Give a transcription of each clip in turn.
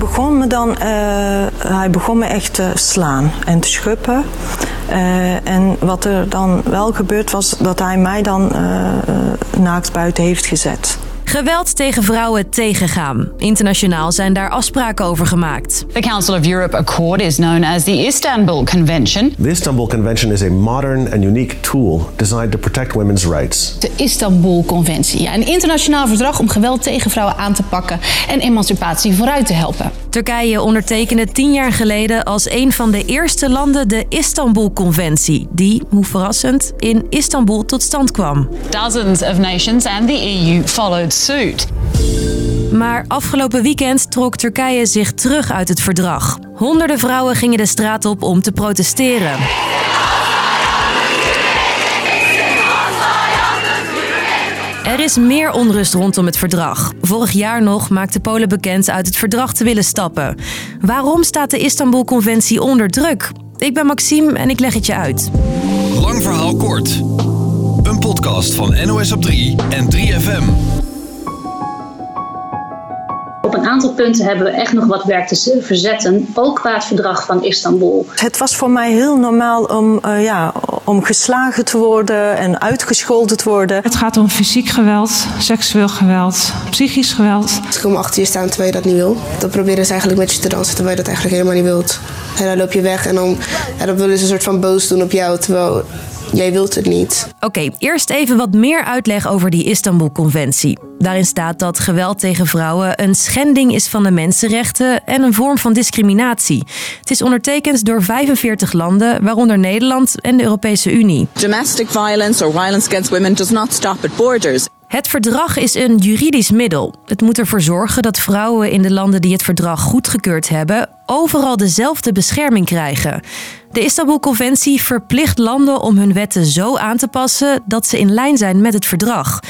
begon me dan eh, hij begon me echt te slaan en te schuppen. Eh, en wat er dan wel gebeurd was, dat hij mij dan naakt buiten heeft gezet. Geweld tegen vrouwen tegengaan. Internationaal zijn daar afspraken over gemaakt. The Council of Europe Accord is known as the Istanbul Convention. The Istanbul Convention is a modern and unique tool designed to protect women's rights. De Istanbul Conventie, ja, een internationaal verdrag om geweld tegen vrouwen aan te pakken en emancipatie vooruit te helpen. Turkije ondertekende tien jaar geleden als een van de eerste landen de Istanbul-conventie, die, hoe verrassend, in Istanbul tot stand kwam. Dozens of nations and the EU followed suit. Maar afgelopen weekend trok Turkije zich terug uit het verdrag. Honderden vrouwen gingen de straat op om te protesteren. Er is meer onrust rondom het verdrag. Vorig jaar nog maakte Polen bekend uit het verdrag te willen stappen. Waarom staat de Istanbul-conventie onder druk? Ik ben Maxime en ik leg het je uit. Lang verhaal kort. Een podcast van NOS op 3 en 3FM. Op een aantal punten hebben we echt nog wat werk te verzetten, ook qua het verdrag van Istanbul. Het was voor mij heel normaal om, uh, ja, om geslagen te worden en uitgescholden te worden. Het gaat om fysiek geweld, seksueel geweld, psychisch geweld. Ze komen achter je staan terwijl je dat niet wil. Dan proberen ze eigenlijk met je te dansen terwijl je dat eigenlijk helemaal niet wilt. En dan loop je weg en dan, en dan willen ze een soort van boos doen op jou, terwijl jij wilt het niet. Oké, eerst even wat meer uitleg over die Istanbul-conventie. Daarin staat dat geweld tegen vrouwen een schending is van de mensenrechten en een vorm van discriminatie. Het is ondertekend door 45 landen, waaronder Nederland en de Europese Unie. Domestic violence or violence against women does not stop at borders. Het verdrag is een juridisch middel. Het moet ervoor zorgen dat vrouwen in de landen die het verdrag goedgekeurd hebben, overal dezelfde bescherming krijgen. De Istanbul-conventie verplicht landen om hun wetten zo aan te passen dat ze in lijn zijn met het verdrag.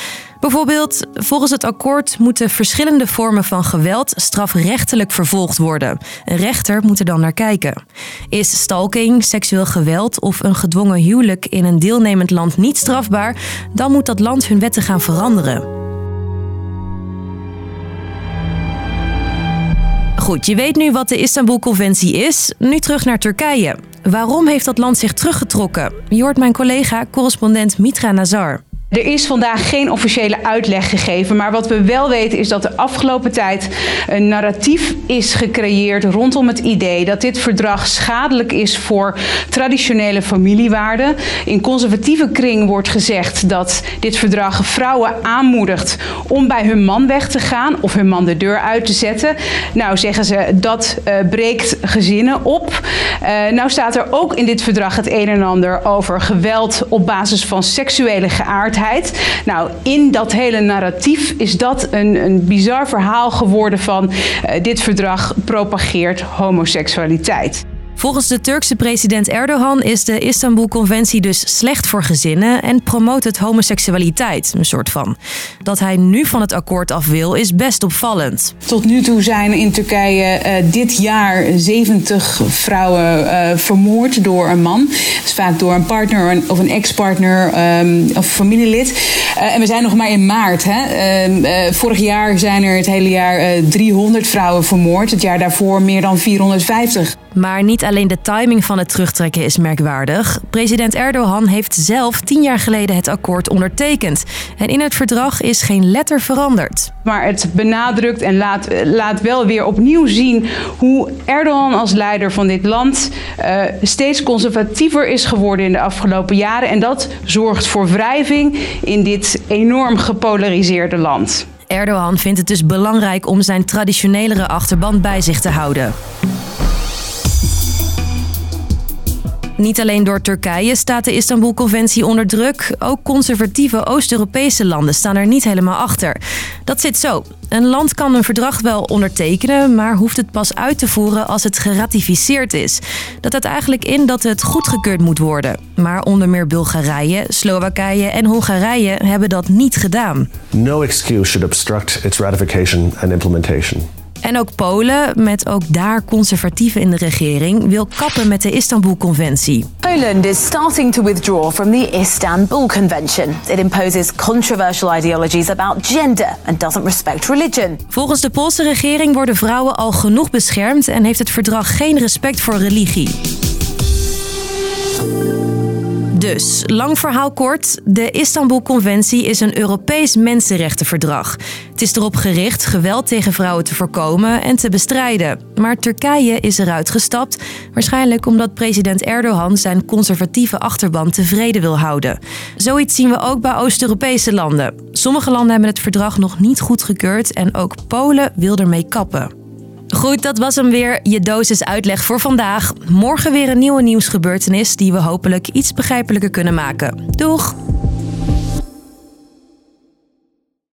Bijvoorbeeld, volgens het akkoord moeten verschillende vormen van geweld strafrechtelijk vervolgd worden. Een rechter moet er dan naar kijken. Is stalking, seksueel geweld of een gedwongen huwelijk in een deelnemend land niet strafbaar, dan moet dat land hun wetten gaan veranderen. Goed, je weet nu wat de Istanbul-conventie is. Nu terug naar Turkije. Waarom heeft dat land zich teruggetrokken? Je hoort mijn collega, correspondent Mitra Nazar. Er is vandaag geen officiële uitleg gegeven, maar wat we wel weten is dat de afgelopen tijd een narratief is gecreëerd rondom het idee dat dit verdrag schadelijk is voor traditionele familiewaarden. In conservatieve kring wordt gezegd dat dit verdrag vrouwen aanmoedigt om bij hun man weg te gaan of hun man de deur uit te zetten. Nou zeggen ze dat uh, breekt gezinnen op. Uh, nou staat er ook in dit verdrag het een en ander over geweld op basis van seksuele geaardheid nou, in dat hele narratief is dat een, een bizar verhaal geworden van uh, dit verdrag propageert homoseksualiteit. Volgens de Turkse president Erdogan is de Istanbul-conventie dus slecht voor gezinnen en promoot het homoseksualiteit, een soort van. Dat hij nu van het akkoord af wil, is best opvallend. Tot nu toe zijn in Turkije uh, dit jaar 70 vrouwen uh, vermoord door een man. Vaak door een partner of een ex-partner um, of familielid. Uh, en we zijn nog maar in maart. Hè? vorig jaar zijn er het hele jaar 300 vrouwen vermoord. Het jaar daarvoor meer dan 450. Maar niet alleen de timing van het terugtrekken is merkwaardig. President Erdogan heeft zelf tien jaar geleden het akkoord ondertekend. En in het verdrag is geen letter veranderd. Maar het benadrukt en laat, laat wel weer opnieuw zien hoe Erdogan als leider van dit land uh, steeds conservatiever is geworden in de afgelopen jaren. En dat zorgt voor wrijving in dit enorm gepolariseerde land. Erdogan vindt het dus belangrijk om zijn traditionelere achterban bij zich te houden. Niet alleen door Turkije staat de Istanbul-conventie onder druk. Ook conservatieve Oost-Europese landen staan er niet helemaal achter. Dat zit zo. Een land kan een verdrag wel ondertekenen, maar hoeft het pas uit te voeren als het geratificeerd is. Dat houdt eigenlijk in dat het goedgekeurd moet worden. Maar onder meer Bulgarije, Slowakije en Hongarije hebben dat niet gedaan. No excuse should obstruct its ratification and implementation. En ook Polen, met ook daar conservatieven in de regering, wil kappen met de Istanbul-conventie. Poland is starting to withdraw from the Istanbul Convention. It imposes controversial ideologies about gender and doesn't respect religion. Volgens de Poolse regering worden vrouwen al genoeg beschermd en heeft het verdrag geen respect voor religie. Dus, lang verhaal kort, de Istanbul-conventie is een Europees mensenrechtenverdrag. Het is erop gericht geweld tegen vrouwen te voorkomen en te bestrijden. Maar Turkije is eruit gestapt, waarschijnlijk omdat president Erdogan zijn conservatieve achterban tevreden wil houden. Zoiets zien we ook bij Oost-Europese landen. Sommige landen hebben het verdrag nog niet goedgekeurd en ook Polen wil ermee kappen. Goed, dat was hem weer. Je dosis uitleg voor vandaag. Morgen weer een nieuwe nieuwsgebeurtenis die we hopelijk iets begrijpelijker kunnen maken. Doeg!